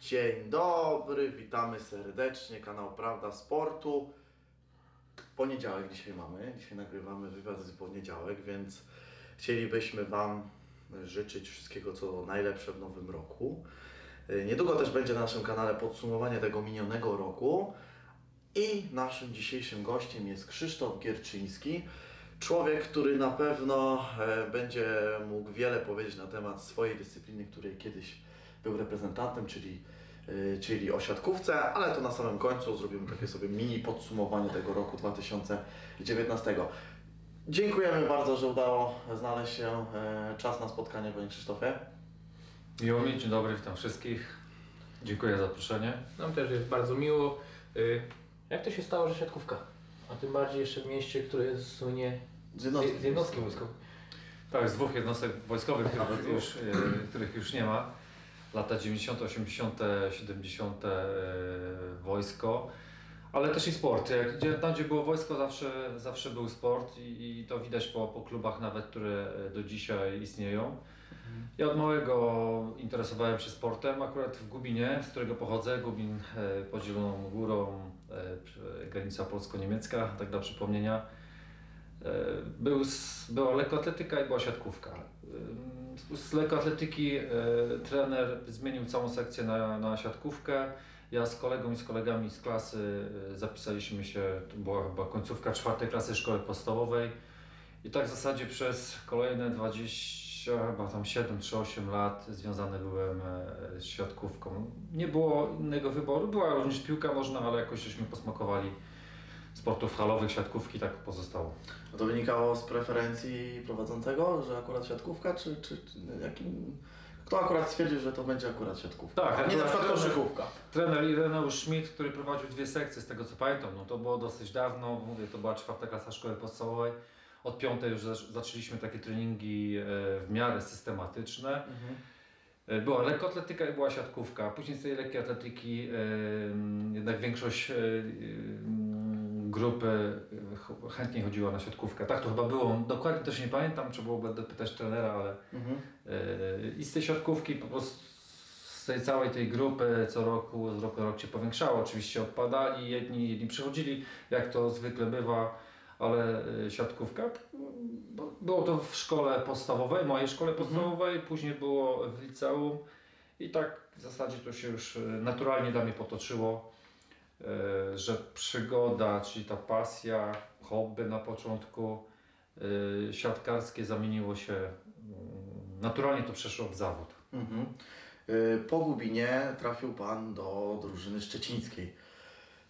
Dzień dobry, witamy serdecznie, kanał Prawda Sportu. Poniedziałek dzisiaj mamy, dzisiaj nagrywamy wywiad z poniedziałek, więc chcielibyśmy Wam życzyć wszystkiego co najlepsze w nowym roku. Niedługo też będzie na naszym kanale podsumowanie tego minionego roku. I naszym dzisiejszym gościem jest Krzysztof Gierczyński. Człowiek, który na pewno e, będzie mógł wiele powiedzieć na temat swojej dyscypliny, której kiedyś był reprezentantem, czyli, e, czyli o siatkówce, ale to na samym końcu zrobimy takie sobie mini podsumowanie tego roku 2019. Dziękujemy bardzo, że udało znaleźć się e, czas na spotkanie, Panie Krzysztofie. Miło mi, dzień dobry, witam wszystkich. Dziękuję za zaproszenie. Nam też jest bardzo miło. Y, Jak to się stało, że siatkówka? A tym bardziej jeszcze w mieście, które słynie Z jednostki. z jednostki wojskowej. Tak, z dwóch jednostek wojskowych, których już, e, których już nie ma. Lata 90., 80., 70. e, wojsko, ale też i sport. Jak, gdzie, tam, gdzie było wojsko, zawsze, zawsze był sport i, i to widać po, po klubach nawet, które e, do dzisiaj istnieją. Ja od małego interesowałem się sportem, akurat w Gubinie, z którego pochodzę. Gubin e, pod Zieloną Górą, e, granica polsko-niemiecka, tak dla przypomnienia. Był, była lekkoatletyka i była siatkówka. Z lekkoatletyki e, trener zmienił całą sekcję na, na siatkówkę. Ja z kolegą i z kolegami z klasy e, zapisaliśmy się, to była chyba końcówka czwartej klasy szkoły podstawowej. I tak w zasadzie przez kolejne 20, chyba tam 7 czy 8 lat związany byłem e, z siatkówką. Nie było innego wyboru, była również piłka nożna, ale jakoś żeśmy posmakowali sportów halowych, siatkówki, tak pozostało. A to wynikało z preferencji prowadzącego, że akurat siatkówka, czy, czy, czy jakim... Kto akurat stwierdził, że to będzie akurat siatkówka? Tak, nie na przykład trener- koszykówka. Trener Ireneusz Schmidt, który prowadził dwie sekcje, z tego co pamiętam, no to było dosyć dawno, mówię, to była czwarta klasa szkoły podstawowej. Od piątej już zac- zaczęliśmy takie treningi e, w miarę systematyczne. E, Była lekkoatletyka i była siatkówka. Później z tej lekkiej atletyki jednak większość e, grupy e, ch- chętnie chodziła na siatkówkę. Tak to chyba było. Dokładnie też nie pamiętam, trzeba byłoby dopytać trenera, ale Mhm. Yy, I z tej siatkówki po prostu z tej całej tej grupy co roku, z roku na rok się powiększało. Oczywiście odpadali, jedni, jedni przychodzili, jak to zwykle bywa, ale yy, siatkówka, było to w szkole podstawowej, mojej szkole podstawowej, później było w liceum i tak w zasadzie to się już naturalnie dla mnie potoczyło, że przygoda, czyli ta pasja, hobby na początku, yy, siatkarskie zamieniło się mm, naturalnie to przeszło w zawód. Mhm. Y, Po Gubinie trafił Pan do drużyny szczecińskiej.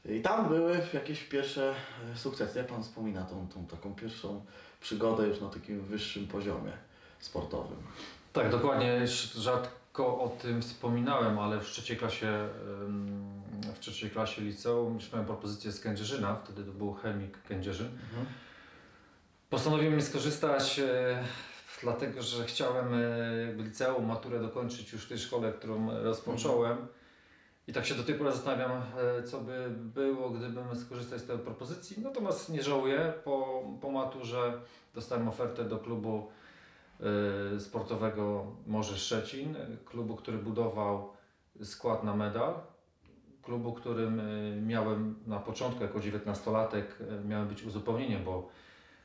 I tam były jakieś pierwsze e, sukcesy. Jak Pan wspomina tą, tą taką pierwszą przygodę już na takim wyższym poziomie sportowym? Tak, dokładnie. Rzadko o tym wspominałem, ale w trzeciej klasie, ym, w trzeciej klasie liceum już miałem propozycję z Kędzierzyna, wtedy to był chemik Kędzierzyn. Postanowiłem skorzystać, e, dlatego że chciałem e, liceum, maturę dokończyć już w tej szkole, którą rozpocząłem. I tak się do tej pory zastanawiam, e, co by było, gdybym skorzystał z tej propozycji. Natomiast nie żałuję. Po, po maturze dostałem ofertę do klubu sportowego Morze Szczecin, klubu, który budował skład na medal. Klubu, którym e, miałem na początku, jako 19-latek, e, miałem być uzupełnieniem, bo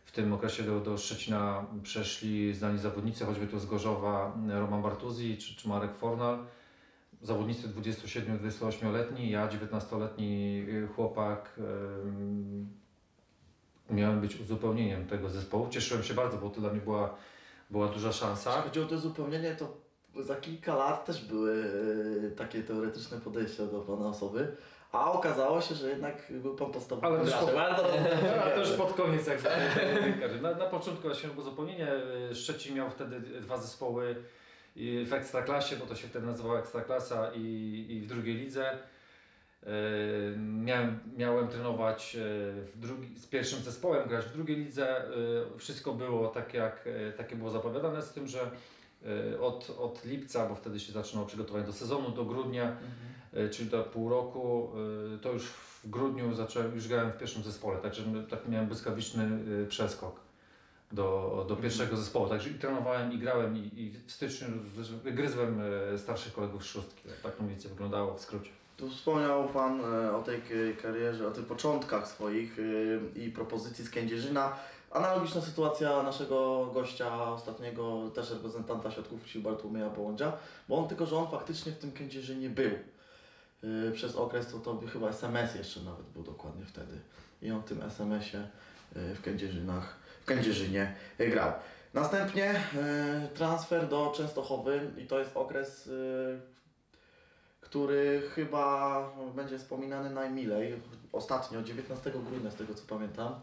w tym okresie do, do Szczecina przeszli znani zawodnicy, choćby tu z Gorzowa e, Roman Bartuzzi czy, czy Marek Fornal. Zawodnicy 27-28-letni, ja 19-letni y, chłopak. em, Miałem być uzupełnieniem tego zespołu. Cieszyłem się bardzo, bo to dla mnie była, była duża szansa. Jeśli chodzi o to zupełnienie, to za kilka lat też były e, takie teoretyczne podejścia do Pana osoby, a okazało się, że jednak był Pan podstawowym Ale graczem. Ale to już pod koniec jak każdy. na, na początku się było zupełnienie. Szczecin miał wtedy dwa zespoły w Ekstraklasie, bo to się wtedy nazywała Ekstraklasa i, i w drugiej lidze. E, Miałem, miałem trenować e, w drugi, z pierwszym zespołem, grać w drugiej lidze. E, Wszystko było tak, jak e, takie było zapowiadane, z tym, że e, od, od lipca, bo wtedy się zaczynało przygotowanie do sezonu, do grudnia, e, czyli do pół roku, e, to już w grudniu zacząłem, już grałem w pierwszym zespole, także tak miałem błyskawiczny przeskok. do, do pierwszego zespołu. Także i trenowałem, i grałem, i, i w styczniu gryzłem starszych kolegów z szóstki. Tak mniej więcej wyglądało w skrócie. Tu wspomniał Pan o tej karierze, o tych początkach swoich y, i propozycji z Kędzierzyna. Analogiczna sytuacja naszego gościa ostatniego, też reprezentanta siatkówki Bartłomieja Bołądzia, bo on tylko, że on faktycznie w tym Kędzierzynie był. Y, Przez okres to, to chyba SMS jeszcze nawet był dokładnie wtedy. I on w tym SMS-ie y, w Kędzierzynach, w Kędzierzynie y, grał. Następnie y, transfer do Częstochowy i to jest okres y, który chyba będzie wspominany najmilej. Ostatnio, 19 grudnia, z tego co pamiętam,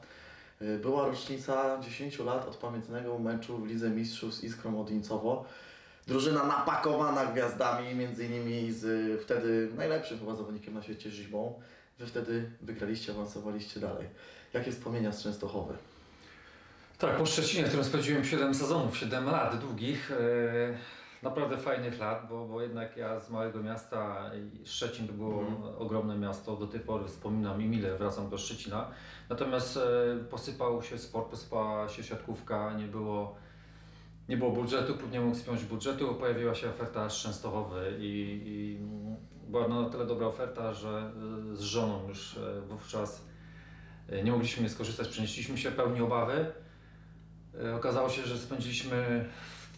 była rocznica 10 lat od pamiętnego meczu w Lidze Mistrzów z Iskrą Odincowo. Drużyna napakowana gwiazdami, między innymi z y, wtedy najlepszym chyba zawodnikiem na świecie Żibą. Wy wtedy wygraliście, awansowaliście dalej. Jakie wspomnienia z Częstochowy? Tak, po Szczecinie, w którym spędziłem 7 sezonów, 7 lat długich, e, naprawdę fajnych lat, bo, bo jednak ja z małego miasta, Szczecin to było Mhm. ogromne miasto, do tej pory wspominam i mile wracam do Szczecina. Natomiast e, posypał się sport, posypała się siatkówka, nie było, nie było budżetu, klub nie mógł spiąć budżetu, pojawiła się oferta z Częstochowy i, i była na tyle dobra oferta, że e, z żoną już e, wówczas e, nie mogliśmy skorzystać, przenieśliśmy się pełni obawy. Okazało się, że spędziliśmy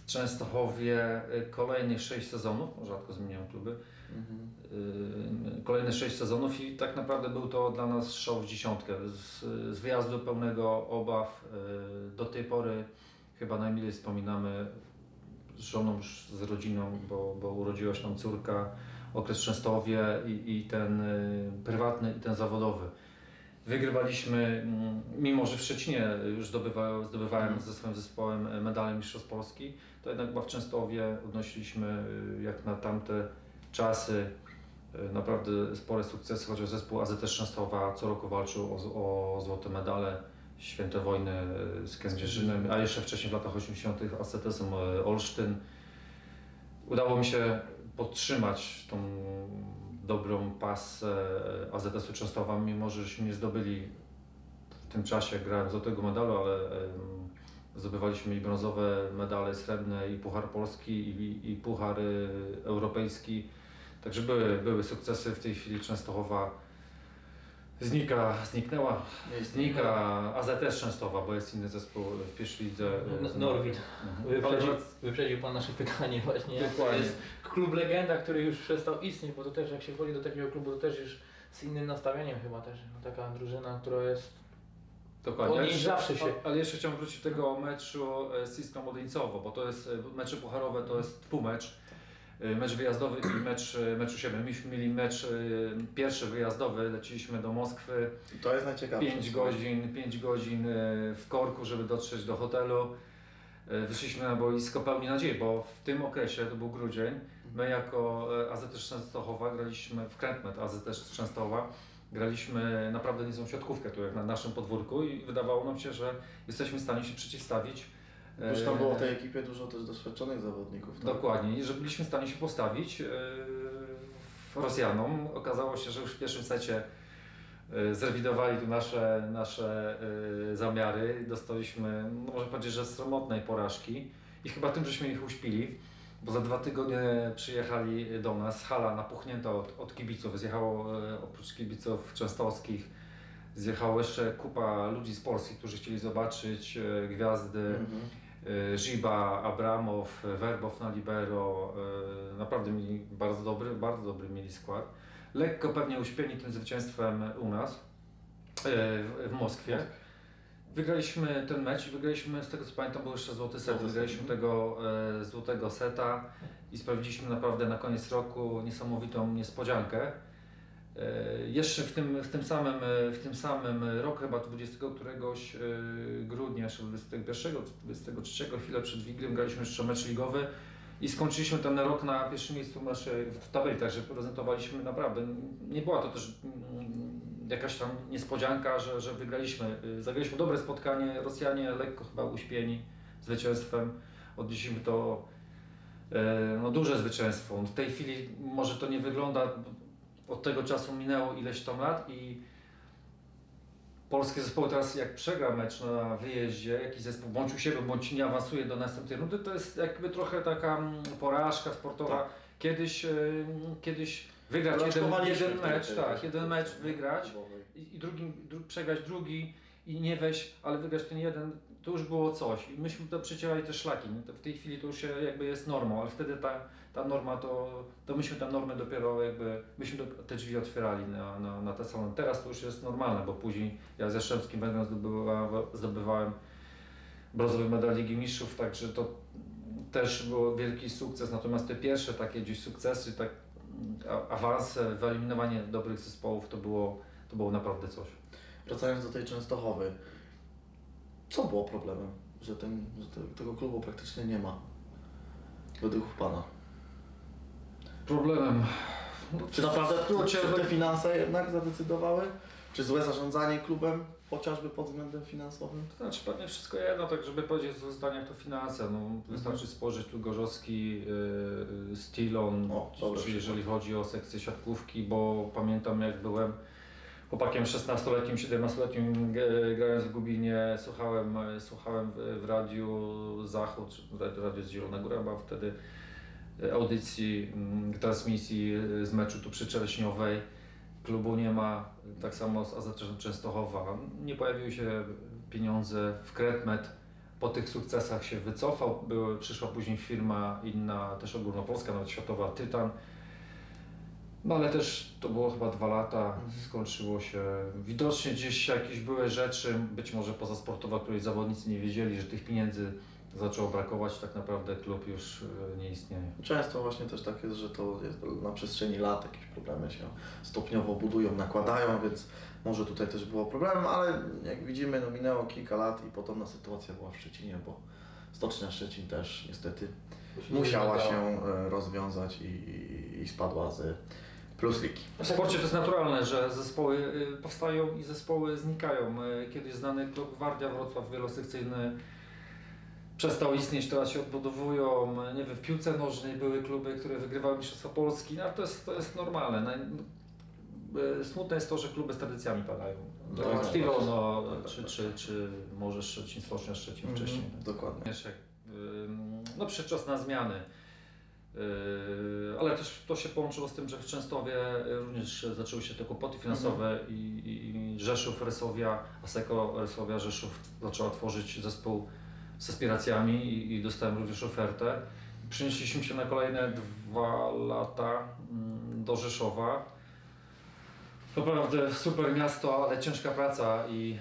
Częstochowie e, kolejnych 6 sezonów, rzadko zmieniam kluby, Mhm. e, kolejne 6 sezonów i tak naprawdę był to dla nas strzał w dziesiątkę. Z, z wyjazdu pełnego obaw do tej pory chyba najmilej wspominamy z żoną, z rodziną, bo, bo urodziła się nam córka, okres Częstochowie i, i ten prywatny i ten zawodowy. Wygrywaliśmy, mm, mimo że w Szczecinie już zdobywa, zdobywałem ze swoim zespołem medale Mistrzostw Polski, to jednak w Częstochowie odnosiliśmy y, jak na tamte czasy y, naprawdę spore sukcesy, chociaż zespół AZS Częstochowa co roku walczył o, o złote medale Święte Wojny z Kędzierzynem, a jeszcze wcześniej w latach 80. AZS-em Olsztyn. Udało mi się podtrzymać tą dobrą pasę AZS-u Częstochowa, mimo że żeśmy nie zdobyli w tym czasie, grałem złotego medalu, ale zdobywaliśmy i brązowe medale srebrne, i Puchar Polski, i, i Puchar y, Europejski. Także były, były sukcesy. W tej chwili Częstochowa znika, zniknęła, znika AZS Częstochowa, bo jest inny zespół w pierwszej lidze. y, N- Norwid. Mhm. Ale Wyprzedził, wyprzedził Pan nasze pytanie właśnie. To Dokładnie. jest klub legenda, który już przestał istnieć, bo to też jak się wchodzi do takiego klubu, to też już z innym nastawieniem chyba też. No, Taka drużyna, która jest Dokładnie. Od jeszcze- zawsze się- Ale jeszcze chciałem wrócić do tego meczu e, z Iskrą Modyńcowo, bo to jest e, mecze pucharowe, to jest dwumecz. E, Mecz wyjazdowy i mecz, e, mecz u siebie. Myśmy mieli mecz e, pierwszy wyjazdowy, leciliśmy do Moskwy, to jest najciekawsze. 5 godzin, 5 godzin w korku, żeby dotrzeć do hotelu. Wyszliśmy na boisko pełni nadziei, bo w tym okresie, to był grudzień, my jako e, AZS Częstochowa graliśmy w Krętmet AZS Częstochowa, graliśmy naprawdę niezłą siatkówkę tu jak na naszym podwórku i wydawało nam się, że jesteśmy w stanie się przeciwstawić. E, Już tam było w tej ekipie dużo też doświadczonych zawodników. tak? Dokładnie, i że byliśmy w stanie się postawić yy, Rosjanom. Okazało się, że już w pierwszym secie yy, zrewidowali tu nasze, nasze zamiary. Dostaliśmy, no można powiedzieć, że sromotnej porażki i chyba tym, żeśmy ich uśpili, bo za dwa tygodnie przyjechali do nas, hala napuchnięta od, od kibiców. Zjechało oprócz kibiców częstochowskich zjechało jeszcze kupa ludzi z Polski, którzy chcieli zobaczyć gwiazdy. Mhm. Y, Żyba, Abramow, Werbow na libero, y, naprawdę mieli bardzo dobry, bardzo dobry mieli skład. Lekko pewnie uśpieni tym zwycięstwem u nas y, w, Moskwie. Wygraliśmy ten mecz i wygraliśmy, z tego co pamiętam, był jeszcze złoty set. Wygraliśmy mhm. tego e, złotego seta i sprawiliśmy naprawdę na koniec roku niesamowitą niespodziankę. E, jeszcze w tym, w tym samym, e, w tym samym roku, chyba 20 któregoś e, grudnia, czy 21, 23, chwilę przed Wiglem, graliśmy jeszcze mecz ligowy i skończyliśmy ten rok na pierwszym miejscu w tabeli, także prezentowaliśmy naprawdę, nie była to też mm, jakaś tam niespodzianka, że, że wygraliśmy. Zagraliśmy dobre spotkanie, Rosjanie lekko chyba uśpieni zwycięstwem, odnieśliśmy to no, duże zwycięstwo. W tej chwili może to nie wygląda, od tego czasu minęło ileś tam lat i polskie zespoły teraz jak przegra mecz na wyjeździe, jakiś zespół bądź u siebie, bądź nie awansuje do następnej rundy, to jest jakby trochę taka mm, porażka sportowa. Tak. Kiedyś, y, kiedyś wygrać jeden, Porażkowaliśmy jeden mecz, tej- tak, tej- jeden tej- mecz wygrać i, i drugi, dru, przegrać drugi i nie wejść, ale wygrać ten jeden, to już było coś. I myśmy to przecierali te szlaki. To w tej chwili to już się jakby jest normą, ale wtedy ta, ta norma to, to myśmy tę normę dopiero jakby, myśmy te drzwi otwierali na, na, na te salony. Teraz to już jest normalne, bo później ja z Jastrzębskim Węglem zdobywałem, zdobywałem brązowy medal Ligi Mistrzów, także to też był wielki sukces, natomiast te pierwsze takie gdzieś sukcesy, tak awanse, wyeliminowanie dobrych zespołów to było, to było naprawdę coś. Wracając do tej Częstochowy, co było problemem, że, ten, że te, tego klubu praktycznie nie ma? Według Pana. Problemem. No, Czy naprawdę Kurczę, czy no- te finanse jednak zadecydowały? Czy złe zarządzanie klubem, chociażby pod względem finansowym? To znaczy pewnie wszystko jedno, tak żeby powiedzieć w zdaniach to finanse. No, wystarczy spojrzeć tu Gorzowski, yy, Stilon, O, czy, jeżeli chodzi o sekcję siatkówki, bo pamiętam jak byłem chłopakiem 16-letnim, 17-letnim e, grając w Gubinie, słuchałem, słuchałem w, radiu Zachód, radio, z Zielona Góra, była wtedy e, audycji, mm, transmisji e, z meczu tu przy Czereśniowej. Klubu nie ma, tak samo z AZ Częstochowa. Nie pojawiły się pieniądze w Kretmet. Po tych sukcesach się wycofał. Przyszła później firma inna, też ogólnopolska, nawet światowa, Tytan. No ale też to było chyba dwa lata, skończyło się. Widocznie gdzieś jakieś były rzeczy, być może pozasportowe, o których zawodnicy nie wiedzieli, że tych pieniędzy zaczęło brakować. Tak naprawdę klub już e, nie istnieje. Często właśnie też tak jest, że to jest na przestrzeni lat jakieś problemy się stopniowo budują, nakładają, więc może tutaj też było problemem, ale jak widzimy, no minęło kilka lat i podobna sytuacja była w Szczecinie, bo Stocznia Szczecin też niestety musiała się e, rozwiązać i, i, i spadła z Plus Ligi. W sporcie to jest naturalne, że zespoły y, powstają i zespoły znikają. Y, Kiedyś znany klub Gwardia Wrocław wielosekcyjny przestał istnieć, teraz się odbudowują. Nie wiem, w piłce nożnej były kluby, które wygrywały Mistrzostwa Polski, no, ale to jest, to jest normalne. Y, Smutne jest to, że kluby z tradycjami padają. No, Tak, tak, Stilo, tak. no, Tak, czy, tak, czy, czy może Szczecin, Stocznia Szczecin Mhm, wcześniej. Dokładnie. No przyszedł czas na zmiany. Yy, Ale też to się połączyło z tym, że w Częstowie również zaczęły się te kłopoty finansowe i, i, i Rzeszów, Resowia, Aseko Resowia, Rzeszów zaczęła tworzyć zespół z aspiracjami i, i dostałem również ofertę. Przenieśliśmy się na kolejne dwa lata mm, do Rzeszowa. Naprawdę super miasto, ale ciężka praca i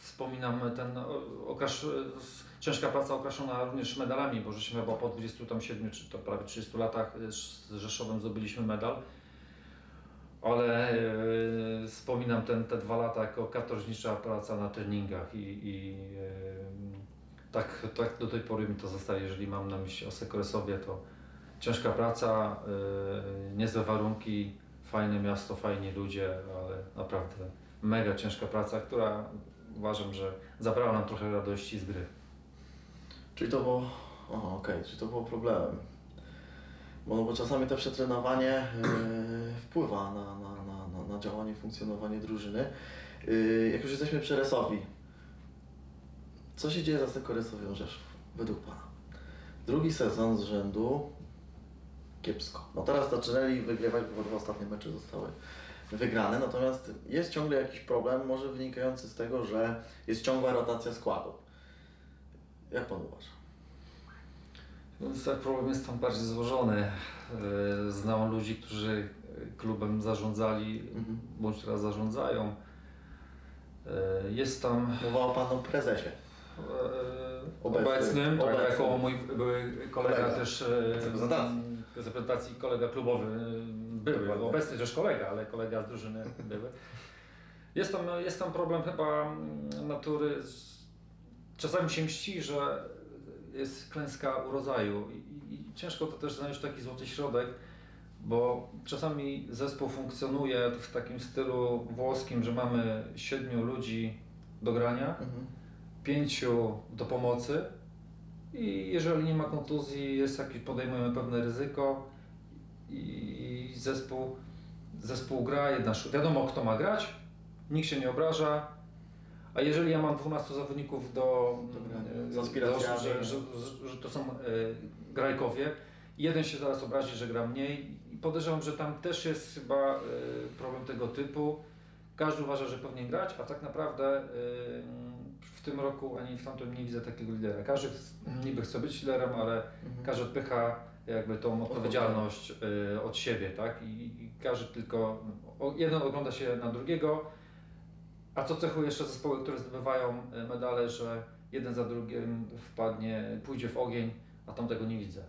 wspominam ten o- okrasz, ciężka praca okraszona również medalami, bo żeśmy chyba po 27 czy to prawie 30 latach y, z Rzeszowem zdobyliśmy medal. Ale e, wspominam ten, te dwa lata jako katorżnicza praca na treningach i, i e, tak, tak do tej pory mi to zostaje, jeżeli mam na myśli Osekoresowie, to ciężka praca, e, niezłe warunki, fajne miasto, fajni ludzie, ale naprawdę mega ciężka praca, która uważam, że zabrała nam trochę radości z gry. Czyli to było, o, okej, czyli to było problemem. Bo, no, bo czasami to przetrenowanie e, wpływa na, na, na, na, działanie, funkcjonowanie drużyny. E, jak już jesteśmy przy Resowi, co się dzieje za tylko Resowią Rzeszów, według Pana? Drugi sezon z rzędu kiepsko. No teraz zaczynali wygrywać, bo dwa ostatnie mecze zostały wygrane, natomiast jest ciągle jakiś problem, może wynikający z tego, że jest ciągła rotacja składu. Jak Pan uważa? No, tak, problem jest tam bardziej złożony. E, Znam ludzi, którzy klubem zarządzali, Mhm. bądź teraz zarządzają. E, Jest tam Mowa Pan o prezesie. e, Obecny. obecnym, tak, Obecny. jako mój były kolega, Kolega. też Z reprezentacji. kolega klubowy były, Dokładnie. obecny też kolega, ale kolega z drużyny były. Jest tam, jest tam problem chyba mm, natury, czasami się mści, że jest klęska urodzaju i, i, ciężko to też znaleźć taki złoty środek, bo czasami zespół funkcjonuje w takim stylu włoskim, że mamy siedmiu ludzi do grania, Mhm. pięciu do pomocy i jeżeli nie ma kontuzji, jest jakieś, podejmujemy pewne ryzyko i zespół, zespół gra, jedna, wiadomo kto ma grać, nikt się nie obraża, A jeżeli ja mam 12 zawodników do, Dobra, z aspiracjami. że, że, że, to są e, grajkowie, jeden się zaraz obrazi, że gra mniej i podejrzewam, że tam też jest chyba e, problem tego typu. Każdy uważa, że powinien grać, a tak naprawdę e, w tym roku ani w tamtym nie widzę takiego lidera. Każdy niby chce być liderem, ale Mhm. każdy odpycha jakby tą odpowiedzialność od siebie, tak? I, i każdy tylko, jeden ogląda się na drugiego, a co cechuje jeszcze zespoły, które zdobywają y, medale, że jeden za drugim wpadnie, pójdzie w ogień, a tam tego nie widzę.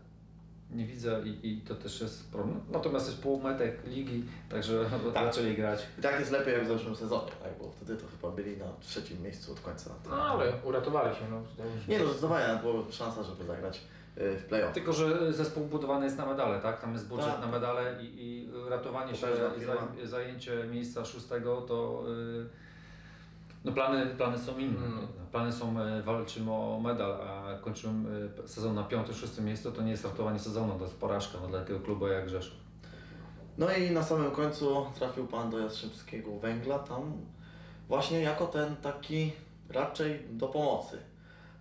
Nie widzę i, i to też jest problem. Natomiast jest półmetek ligi, także Tak. zaczęli grać. I tak jest lepiej jak w zeszłym sezonie, tak? bo wtedy to chyba byli na trzecim miejscu od końca. No ale uratowali się. No, Nie no, zdecydowanie była szansa, żeby zagrać y, w playoff. Tylko, że zespół budowany jest na medale, tak? Tam jest budżet Tak. na medale i, i ratowanie się zaj, zajęcie miejsca szóstego to y, no plany, plany są inne. Mm. Plany są, y, walczymy o medal, a kończymy y, sezon na piątym, szóstym miejscu, to nie jest ratowanie sezonu, to jest porażka no, dla takiego klubu jak Rzeszów. No i na samym końcu trafił Pan do Jastrzębskiego Węgla, tam właśnie jako ten taki raczej do pomocy.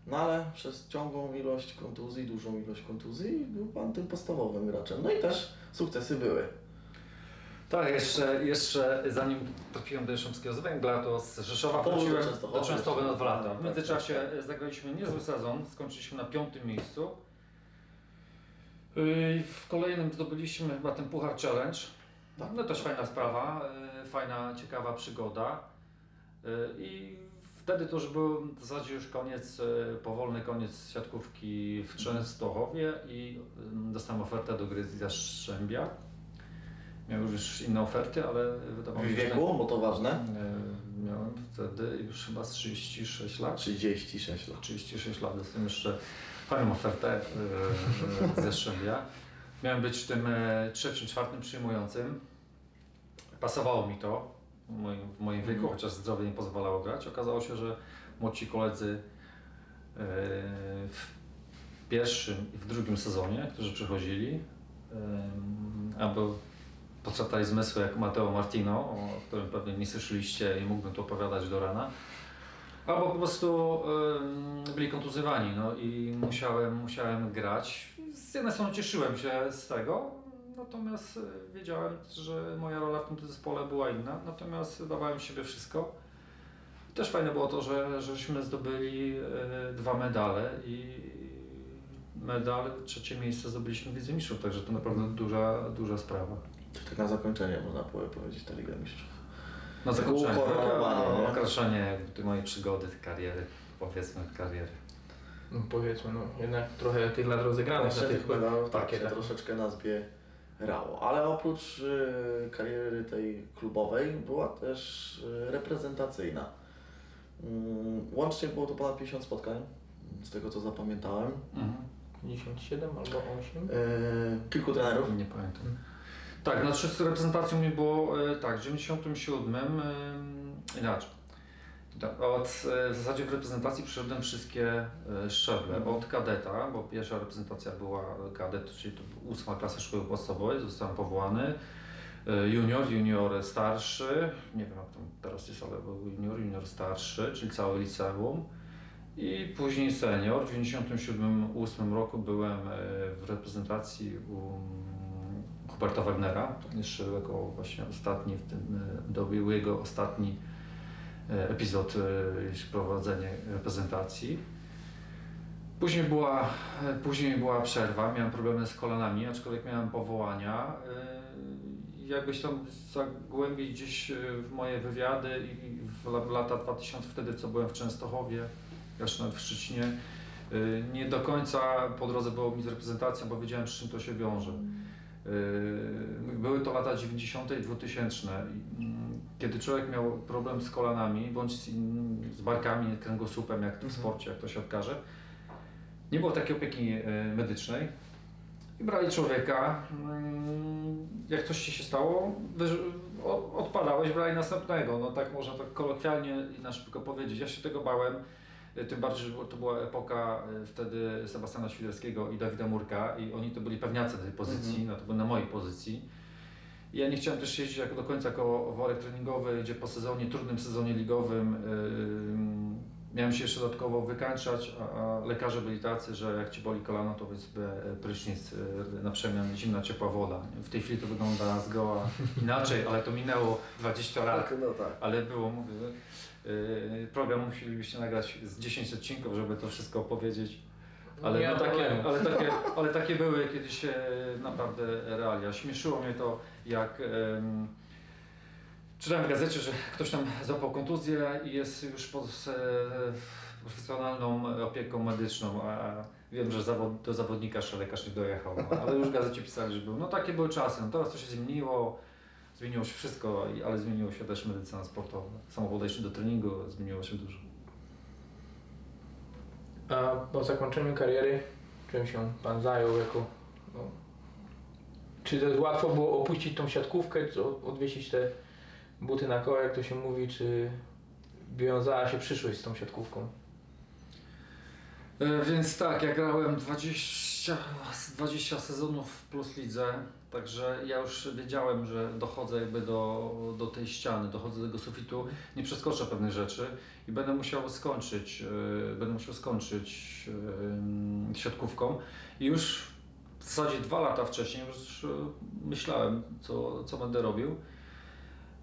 No ale przez ciągłą ilość kontuzji, dużą ilość kontuzji był Pan tym podstawowym graczem. No i też sukcesy były. Tak, jeszcze, jeszcze zanim trafiłem do Jastrzębskiego z Węgla, to z Rzeszowa wróciłem do Częstochowy na dwa lata. Tak, W międzyczasie zagraliśmy niezły sezon, skończyliśmy na piątym miejscu. Yy, W kolejnym zdobyliśmy chyba ten Puchar Challenge. Tak. No też fajna sprawa, yy, fajna, ciekawa przygoda. Yy, I wtedy to już był w zasadzie już koniec, powolny koniec siatkówki w Częstochowie i dostałem ofertę do gry z Jastrzębia. Miałem już inne oferty, ale wydawało W mi się, że... wieku, bo to ważne, Yy, Miałem wtedy już chyba z 36 lat. 36 lat. 36 lat, dostałem jeszcze fajną ofertę ze Szczębia. Miałem być tym e, trzecim, czwartym przyjmującym. Pasowało mi to w moim, w moim wieku, Mhm. chociaż zdrowie nie pozwalało grać. Okazało się, że młodsi koledzy w pierwszym i w drugim sezonie, którzy przychodzili, yy, albo potrzaktali zmysły jak Matteo Martino, o którym pewnie nie słyszeliście i mógłbym to opowiadać do rana. Albo po prostu ym, byli kontuzjowani no i musiałem, musiałem grać. Z jednej strony cieszyłem się z tego, natomiast y, wiedziałem, że moja rola w tym zespole była inna, natomiast dawałem siebie wszystko. I też fajne było to, że żeśmy zdobyli y, dwa medale i medal, trzecie miejsce zdobyliśmy w Lidze Mistrzów, także to naprawdę duża, duża sprawa. Tak na zakończenie można powiedzieć tę Ligę Mistrzów. Na zakończenie, Ukoronowanie, nie? określenie jakby tej mojej przygody, kariery, powiedzmy kariery. No, powiedzmy, no jednak trochę tych lat rozegranych na tych chyba tak się parkietach. troszeczkę nazbierało. Ale oprócz y, kariery tej klubowej była też y, reprezentacyjna. Mm, łącznie było to ponad 50 spotkań, z tego co zapamiętałem. Mhm. 57 albo 8. Y, kilku trenerów. Nie pamiętam. Tak, znaczy z reprezentacją mi było e, tak, w 97 e, inaczej. Od, e, w zasadzie w reprezentacji przeszedłem wszystkie szczeble. Mhm. Od kadeta, bo pierwsza reprezentacja była kadet, czyli to ósma klasa szkoły podstawowej, zostałem powołany. Junior, junior starszy, nie wiem jak tam teraz jest, ale był junior, junior starszy, czyli całe liceum. I później senior. W 97-8 roku byłem w reprezentacji u Huberta Wagnera. Jeszcze jako właśnie ostatni w tym, e, to był jego ostatni e, epizod, e, prowadzenie reprezentacji. Później była, e, później była przerwa, miałem problemy z kolanami, aczkolwiek miałem powołania. E, Jakbyś tam zagłębić gdzieś e, w moje wywiady i w, la- w lata 2000, wtedy co byłem w Częstochowie, jeszcze nawet w Szczecinie, e, nie do końca po drodze było mi z reprezentacją, bo wiedziałem z czym to się wiąże. Yy, Były to lata 90. i 2000. i, mm, Kiedy człowiek miał problem z kolanami, bądź z, z barkami, kręgosłupem, jak to w Mhm. sporcie, jak to się okaże, nie było takiej opieki yy, medycznej. I brali człowieka, mm, jak coś ci się stało, odpadałeś, brali następnego. No tak można tak kolokwialnie i na szybko powiedzieć. Ja się tego bałem. Y, Tym bardziej, że to była epoka y, wtedy Sebastiana Świderskiego i Dawida Murka i oni to byli pewniacy tej pozycji, Mhm. no to byli na mojej pozycji. Ja nie chciałem też jeździć jako do końca jako worek treningowy, gdzie po sezonie, trudnym sezonie ligowym yy, miałem się jeszcze dodatkowo wykańczać, a, a lekarze byli tacy, że jak Ci boli kolano, to weź sobie prysznic yy, na przemian, zimna, ciepła woda. W tej chwili to wygląda zgoła inaczej, ale to minęło 20 lat. Tak, no tak. Ale było, mówię, yy, program musielibyście nagrać z 10 odcinków, żeby to wszystko opowiedzieć. Ale, no takie, ale, takie, ale takie były kiedyś e, naprawdę realia. Śmieszyło mnie to, jak em, czytałem w gazecie, że ktoś tam złapał kontuzję i jest już pod e, profesjonalną opieką medyczną, a wiem, że zawod, do zawodnika jeszcze lekarz nie dojechał, no, ale już w gazecie pisali, że był. No takie były czasy, no, teraz to się zmieniło, zmieniło się wszystko, ale zmieniło się też medycyna sportowa. Samo podejście do treningu zmieniło się dużo. A po zakończeniu kariery, czym się Pan zajął jako... No, czy łatwo było opuścić tą siatkówkę, odwiesić te buty na koła, jak to się mówi, czy wiązała się przyszłość z tą siatkówką? E, Więc tak, ja grałem 20, z 20 sezonów Plus Lidze, także ja już wiedziałem, że dochodzę jakby do, do tej ściany, dochodzę do tego sufitu, nie przeskoczę pewnych rzeczy i będę musiał skończyć, e, będę musiał skończyć e, siatkówką i już w zasadzie dwa lata wcześniej już myślałem, co, co będę robił.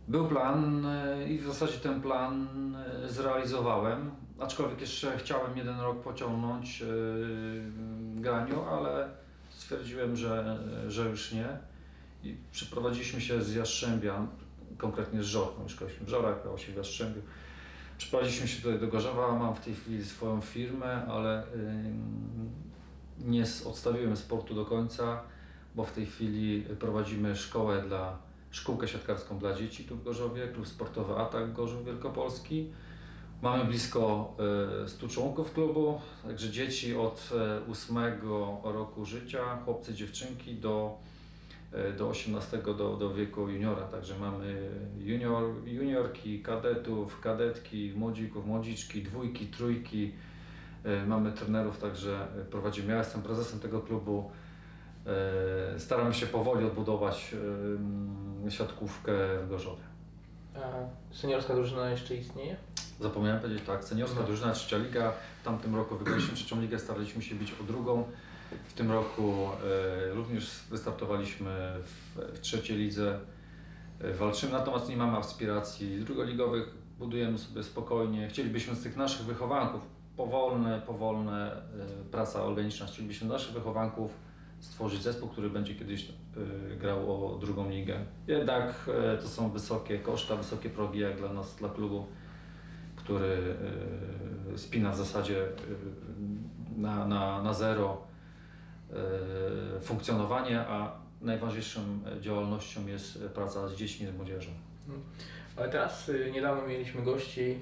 Był plan e, i w zasadzie ten plan e, zrealizowałem, aczkolwiek jeszcze chciałem jeden rok pociągnąć e, graniu, ale stwierdziłem, że, że już nie. I przeprowadziliśmy się z Jastrzębia, konkretnie z Żorką, mieszkaliśmy w Żorach, grało się w Jastrzębiu. Przeprowadziliśmy się tutaj do Gorzowa, mam w tej chwili swoją firmę, ale nie odstawiłem sportu do końca, bo w tej chwili prowadzimy szkołę dla szkółkę siatkarską dla dzieci tu w Gorzowie, klub sportowy Atak Gorzów Wielkopolski. Mamy blisko e, 100 członków klubu, także dzieci od e, 8 roku życia, chłopcy, dziewczynki do, e, do 18 do, do wieku juniora, także mamy junior, juniorki, kadetów, kadetki, młodzików, młodziczki, dwójki, trójki. E, Mamy trenerów, także prowadzimy. Ja jestem prezesem tego klubu. E, Staramy się powoli odbudować siatkówkę w Gorzowie. A seniorska drużyna jeszcze istnieje? Zapomniałem powiedzieć tak, seniorska No. drużyna, trzecia liga. W tamtym roku wygraliśmy trzecią ligę, staraliśmy się bić o drugą. W tym roku e, również wystartowaliśmy w, trzeciej lidze. E, walczymy, natomiast nie mamy aspiracji drugoligowych. Budujemy sobie spokojnie. Chcielibyśmy z tych naszych wychowanków, powolne, powolne praca organiczna, chcielibyśmy naszych wychowanków stworzyć zespół, który będzie kiedyś e, grał o drugą ligę. Jednak e, to są wysokie koszta, wysokie progi jak dla nas, dla klubu który y, spina w zasadzie na, na, na zero funkcjonowanie, a najważniejszą działalnością jest praca z dziećmi, z młodzieżą. Ale teraz y, niedawno mieliśmy gości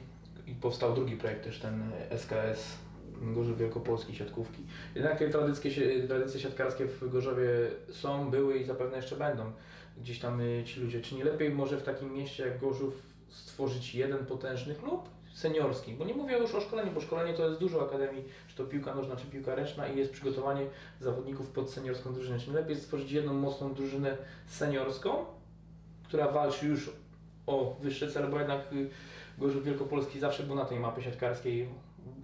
i powstał drugi projekt też, ten SKS Gorzów Wielkopolski Siatkówki. Jednak si- tradycje siatkarskie w Gorzowie są, były i zapewne jeszcze będą. Gdzieś tam y, ci ludzie, czy nie lepiej może w takim mieście jak Gorzów stworzyć jeden potężny klub seniorski? Bo nie mówię już o szkoleniu, bo szkolenie to jest dużo akademii, czy to piłka nożna, czy piłka ręczna i jest przygotowanie zawodników pod seniorską drużynę. Czy nie lepiej stworzyć jedną mocną drużynę seniorską, która walczy już o wyższe cele, bo jednak y, Gorzów Wielkopolski zawsze był na tej mapie siatkarskiej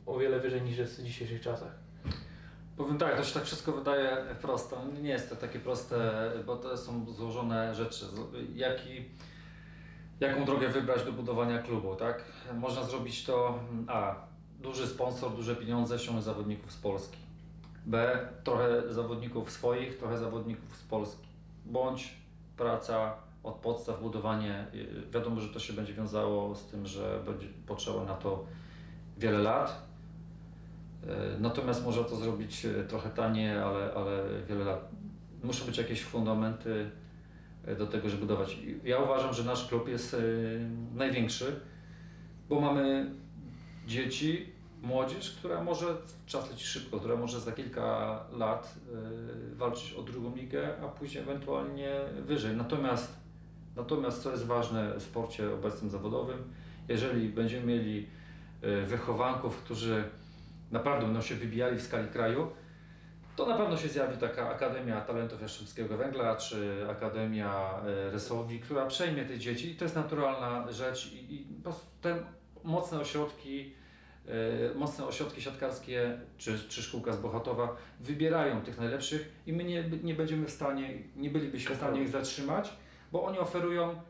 o wiele wyżej niż jest w dzisiejszych czasach. Powiem tak, to się tak wszystko wydaje proste. Nie jest to takie proste, bo to są złożone rzeczy. Jaki, jaką drogę wybrać do budowania klubu, tak? Można zrobić to A. Duży sponsor, duże pieniądze, ściągnąć zawodników z Polski. B. Trochę zawodników swoich, trochę zawodników z Polski. Bądź praca od podstaw, budowanie. y, Wiadomo, że to się będzie wiązało z tym, że będzie potrzeba na to wiele lat. E, Natomiast można to zrobić e, trochę taniej, ale, ale wiele lat. Muszą być jakieś fundamenty e, do tego, żeby budować. Ja uważam, że nasz klub jest największy, bo mamy dzieci, młodzież, która może, czas leci szybko, która może za kilka lat walczyć o drugą ligę, a później ewentualnie wyżej. Natomiast, natomiast co jest ważne w sporcie obecnym zawodowym, jeżeli będziemy mieli wychowanków, którzy naprawdę będą się wybijali w skali kraju, to na pewno się zjawi taka Akademia Talentów Jastrzębskiego Węgla, czy Akademia e, Rysowi, która przejmie te dzieci. I to jest naturalna rzecz i, i po prostu te mocne ośrodki, e, mocne ośrodki siatkarskie, czy, czy szkółka z Bochatowa wybierają tych najlepszych i my nie, nie będziemy w stanie, nie bylibyśmy w stanie ich zatrzymać, bo oni oferują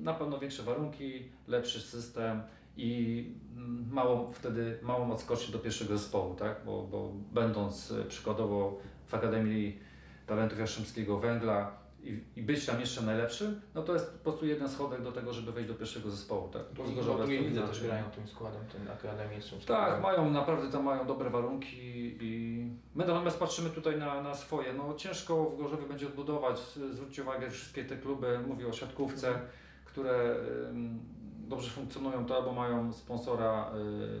na pewno większe warunki, lepszy system i mm, mało wtedy małą odskocznię do pierwszego zespołu, tak? Bo, bo będąc e, przykładowo w Akademii Talentów Jastrzębskiego Węgla i, i być tam jeszcze najlepszym, no to jest po prostu jeden schodek do tego, żeby wejść do pierwszego zespołu, tak? Tu z I Gorzowa tu jest to widzę też grają tym składem, ten Akademii. Tak, mają, naprawdę tam mają dobre warunki i my natomiast patrzymy tutaj na, na swoje. No ciężko w Gorzowie będzie odbudować. Zwróćcie uwagę, wszystkie te kluby, mówię o siatkówce, które ym, dobrze funkcjonują, to albo mają sponsora,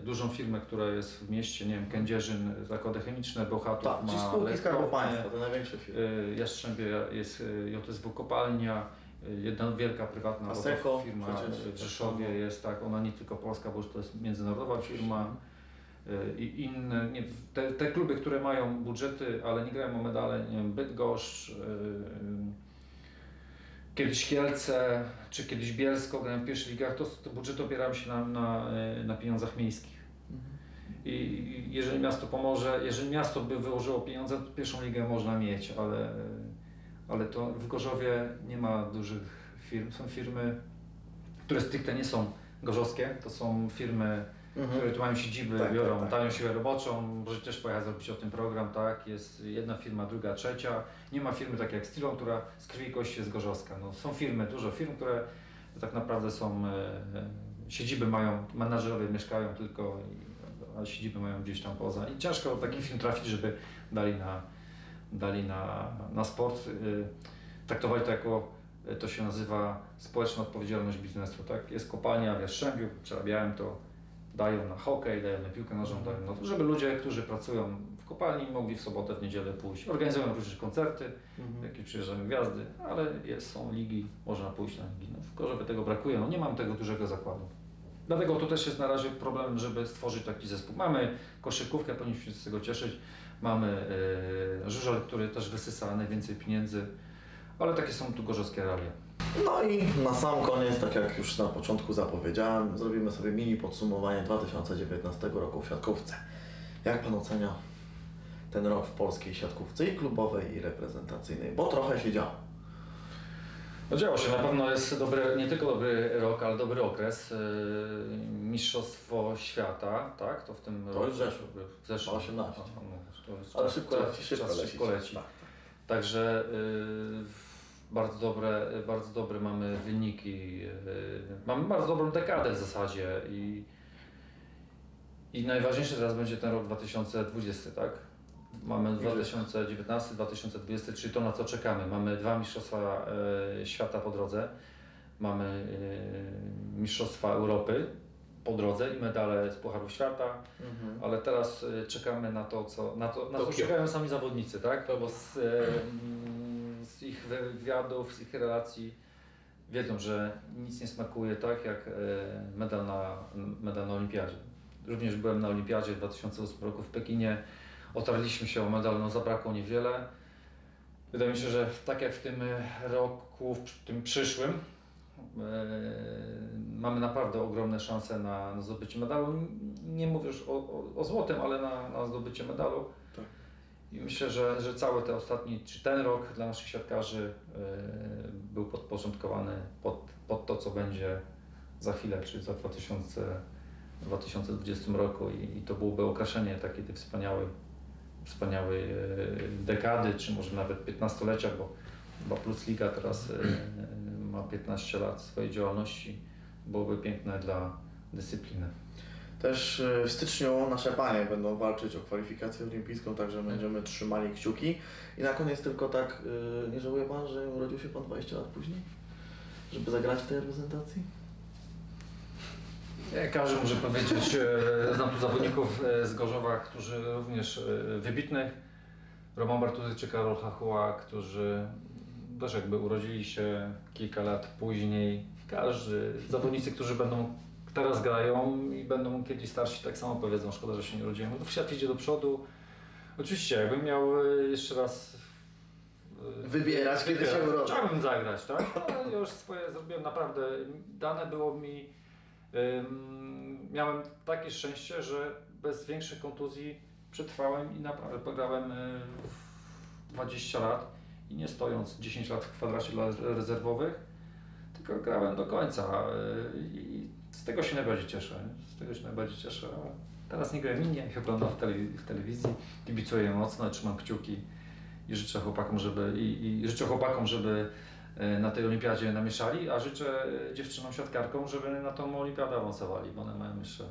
y, dużą firmę, która jest w mieście, nie wiem, Kędzierzyn, zakłady chemiczne, Bohatów Tak, ma spółki Skarbu Państwa, te największe firmy. y, Jastrzębie jest y, JSW Kopalnia, y, jedna wielka prywatna Asseco firma przecież, w Rzeszowie tak samo. jest, tak, ona nie tylko polska, bo to jest międzynarodowa firma y, i inne, nie, te, te kluby, które mają budżety, ale nie grają o medale, nie wiem, Bydgoszcz, y, kiedyś Kielce, czy kiedyś Bielsko grają w pierwszych ligach, to, to budżety się na, na, y, na pieniądzach miejskich. I jeżeli miasto pomoże, jeżeli miasto by wyłożyło pieniądze, to pierwszą ligę można mieć, ale, ale to w Gorzowie nie ma dużych firm. Są firmy, które stricte nie są gorzowskie, to są firmy, Mhm. które tu mają siedziby, Tak, biorą tak, tak. tanią siłę roboczą, możecie też pojechać zrobić o tym program, tak? Jest jedna firma, druga, trzecia. Nie ma firmy tak jak Stilon, która z krwi i kości jest gorzowska. No, są firmy, dużo firm, które tak naprawdę są, e, e, siedziby mają, menadżerowie mieszkają tylko, a siedziby mają gdzieś tam poza. I ciężko taki film trafić, żeby dali na, dali na, na sport. Y, Traktowali to jako, to się nazywa społeczna odpowiedzialność biznesu, tak? Jest kopalnia w Jastrzębiu, przerabiałem to, dają na hokej, dają na piłkę nożną, dają na to, żeby ludzie, którzy pracują w kopalni mogli w sobotę, w niedzielę pójść. Organizują również koncerty, Mhm. jakieś przyjeżdżają gwiazdy, ale jest, są ligi, można pójść na ligi. No, w Gorzowie tego brakuje, no nie mam tego dużego zakładu. Dlatego to też jest na razie problem, żeby stworzyć taki zespół. Mamy koszykówkę, powinniśmy się z tego cieszyć. Mamy e, żużel, który też wysysa najwięcej pieniędzy, ale takie są tu gorzowskie realia. No i na sam koniec, tak jak już na początku zapowiedziałem, zrobimy sobie mini podsumowanie 2019 roku w siatkówce. Jak Pan ocenia ten rok w polskiej siatkówce i klubowej i reprezentacyjnej? Bo trochę się działo. No działo się, na pewno jest dobry, nie tylko dobry rok, ale dobry okres. Yy, Mistrzostwo świata, tak? To w tym To roku. już zeszło. W zeszłym. 18. Aha, no, to jest Ale szybko leci, szybko leci. szybko leci. Tak. Także y, bardzo dobre, bardzo dobre mamy wyniki. y, mamy bardzo dobrą dekadę w zasadzie i, i najważniejszy teraz będzie ten rok 2020, tak? Mamy 2019, 2020, czyli to na co czekamy. Mamy dwa mistrzostwa y, świata po drodze. Mamy y, mistrzostwa Europy po drodze i medale z Pucharu Świata. Mhm. Ale teraz czekamy na to, co, na to, na co Tokio. czekają sami zawodnicy, tak? Bo z ich wywiadów, z ich relacji wiedzą, że nic nie smakuje tak jak y, medal na, medal na Olimpiadzie. Również byłem na Olimpiadzie w 2008 roku w Pekinie. Otarliśmy się o medal, no zabrakło niewiele. Wydaje mi się, że tak jak w tym roku, w tym przyszłym, e, mamy naprawdę ogromne szanse na, na zdobycie medalu. Nie mówię już o, o, o złotym, ale na, na zdobycie medalu. Tak. I myślę, że, że cały ten ostatni, czy ten rok dla naszych siatkarzy e, był podporządkowany pod, pod to, co będzie za chwilę, czyli za 2000, 2020 roku i, i to byłoby okraszenie takiej tej wspaniałej, wspaniałej e, dekady, czy może nawet 15-lecia, bo chyba Plus Liga teraz e, ma 15 lat swojej działalności. Byłoby piękne dla dyscypliny. Też y, w styczniu nasze panie będą walczyć o kwalifikację olimpijską, także będziemy trzymali kciuki. I na koniec tylko tak, y, nie żałuje Pan, że urodził się Pan 20 lat później? Żeby zagrać w tej reprezentacji? Każdy może powiedzieć, e, znam tu zawodników e, z Gorzowa, którzy również e, wybitnych, Roman Bartuzy czy Karol Hachua, którzy też jakby urodzili się kilka lat później. Każdy, zawodnicy, którzy będą teraz grają i będą kiedyś starsi, tak samo powiedzą, szkoda, że się nie urodziłem. No, świat idzie do przodu, Oczywiście, jakbym miał e, jeszcze raz e, Wybierać, kiedy się urodzi. Chciałbym zagrać, tak? Ale już swoje zrobiłem naprawdę. Dane było mi. ym, miałem takie szczęście, że bez większych kontuzji przetrwałem i naprawdę pograłem y, w 20 lat i nie stojąc 10 lat w kwadracie dla rezerwowych, tylko grałem do końca tego się najbardziej cieszę. Z tego się najbardziej cieszę. Teraz nie gram innie, jak oglądam w, telewi- w telewizji, kibicuję mocno, trzymam kciuki i życzę chłopakom, żeby i, i życzę chłopakom, żeby e, na tej olimpiadzie namieszali, a życzę e, dziewczynom siatkarkom, żeby na tą olimpiadę awansowali, bo one mają jeszcze,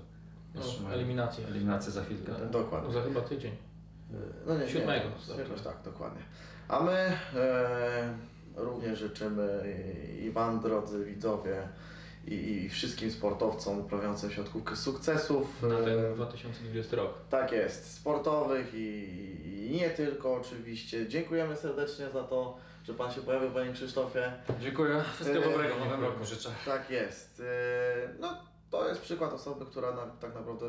jeszcze No, eliminację. eliminację za chwilkę. Tak? Dokładnie. Za chyba tydzień. No nie, Siódmego. Nie, jakoś tak, dokładnie. A my e, również życzymy i- i Wam, drodzy widzowie, i, i wszystkim sportowcom uprawiającym siatkówkę sukcesów. Na e, ten 2020 rok. Tak jest, sportowych i, i nie tylko oczywiście. Dziękujemy serdecznie za to, że Pan się pojawił, Panie Krzysztofie. Dziękuję, wszystkiego E, dobrego w nowym roku życzę. Tak jest. E, No, to jest przykład osoby, która na, tak naprawdę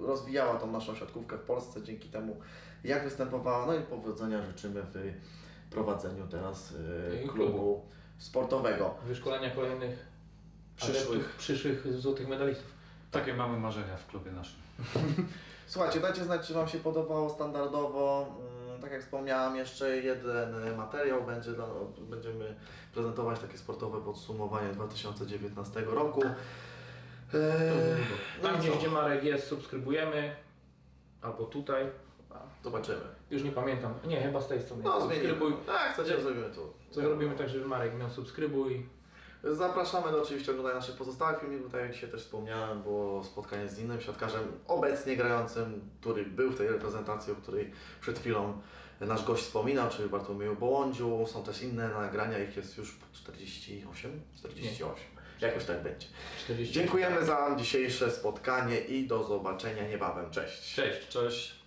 rozwijała tą naszą siatkówkę w Polsce dzięki temu, jak występowała. No i powodzenia życzymy w prowadzeniu teraz klubu. sportowego. Wyszkolenia kolejnych Przyszłych. przyszłych złotych medalistów. Takie mamy marzenia w klubie naszym. Słuchajcie, dajcie znać, czy Wam się podobało standardowo. Mm, Tak jak wspomniałem, jeszcze jeden e, materiał będzie dla, będziemy prezentować takie sportowe podsumowanie 2019 roku. Eee, Tam gdzieś, co? gdzie Marek jest, subskrybujemy. Albo tutaj. Zobaczymy. Już nie pamiętam. Nie, chyba z tej strony. No, zmienimy. subskrybuj. Tak, chcecie, zrobimy tu. Co zrobimy tak, żeby Marek miał subskrybuj. Zapraszamy do oczywiście oglądania naszych pozostałych filmików, tak jak dzisiaj też wspomniałem, było spotkanie z innym siatkarzem obecnie grającym, który był w tej reprezentacji, o której przed chwilą nasz gość wspominał, czyli Bartłomieju Bołądziu. Są też inne nagrania, ich jest już 48? 48. Jakoś tak będzie. 40. Dziękujemy za dzisiejsze spotkanie i do zobaczenia niebawem. Cześć. Cześć. Cześć.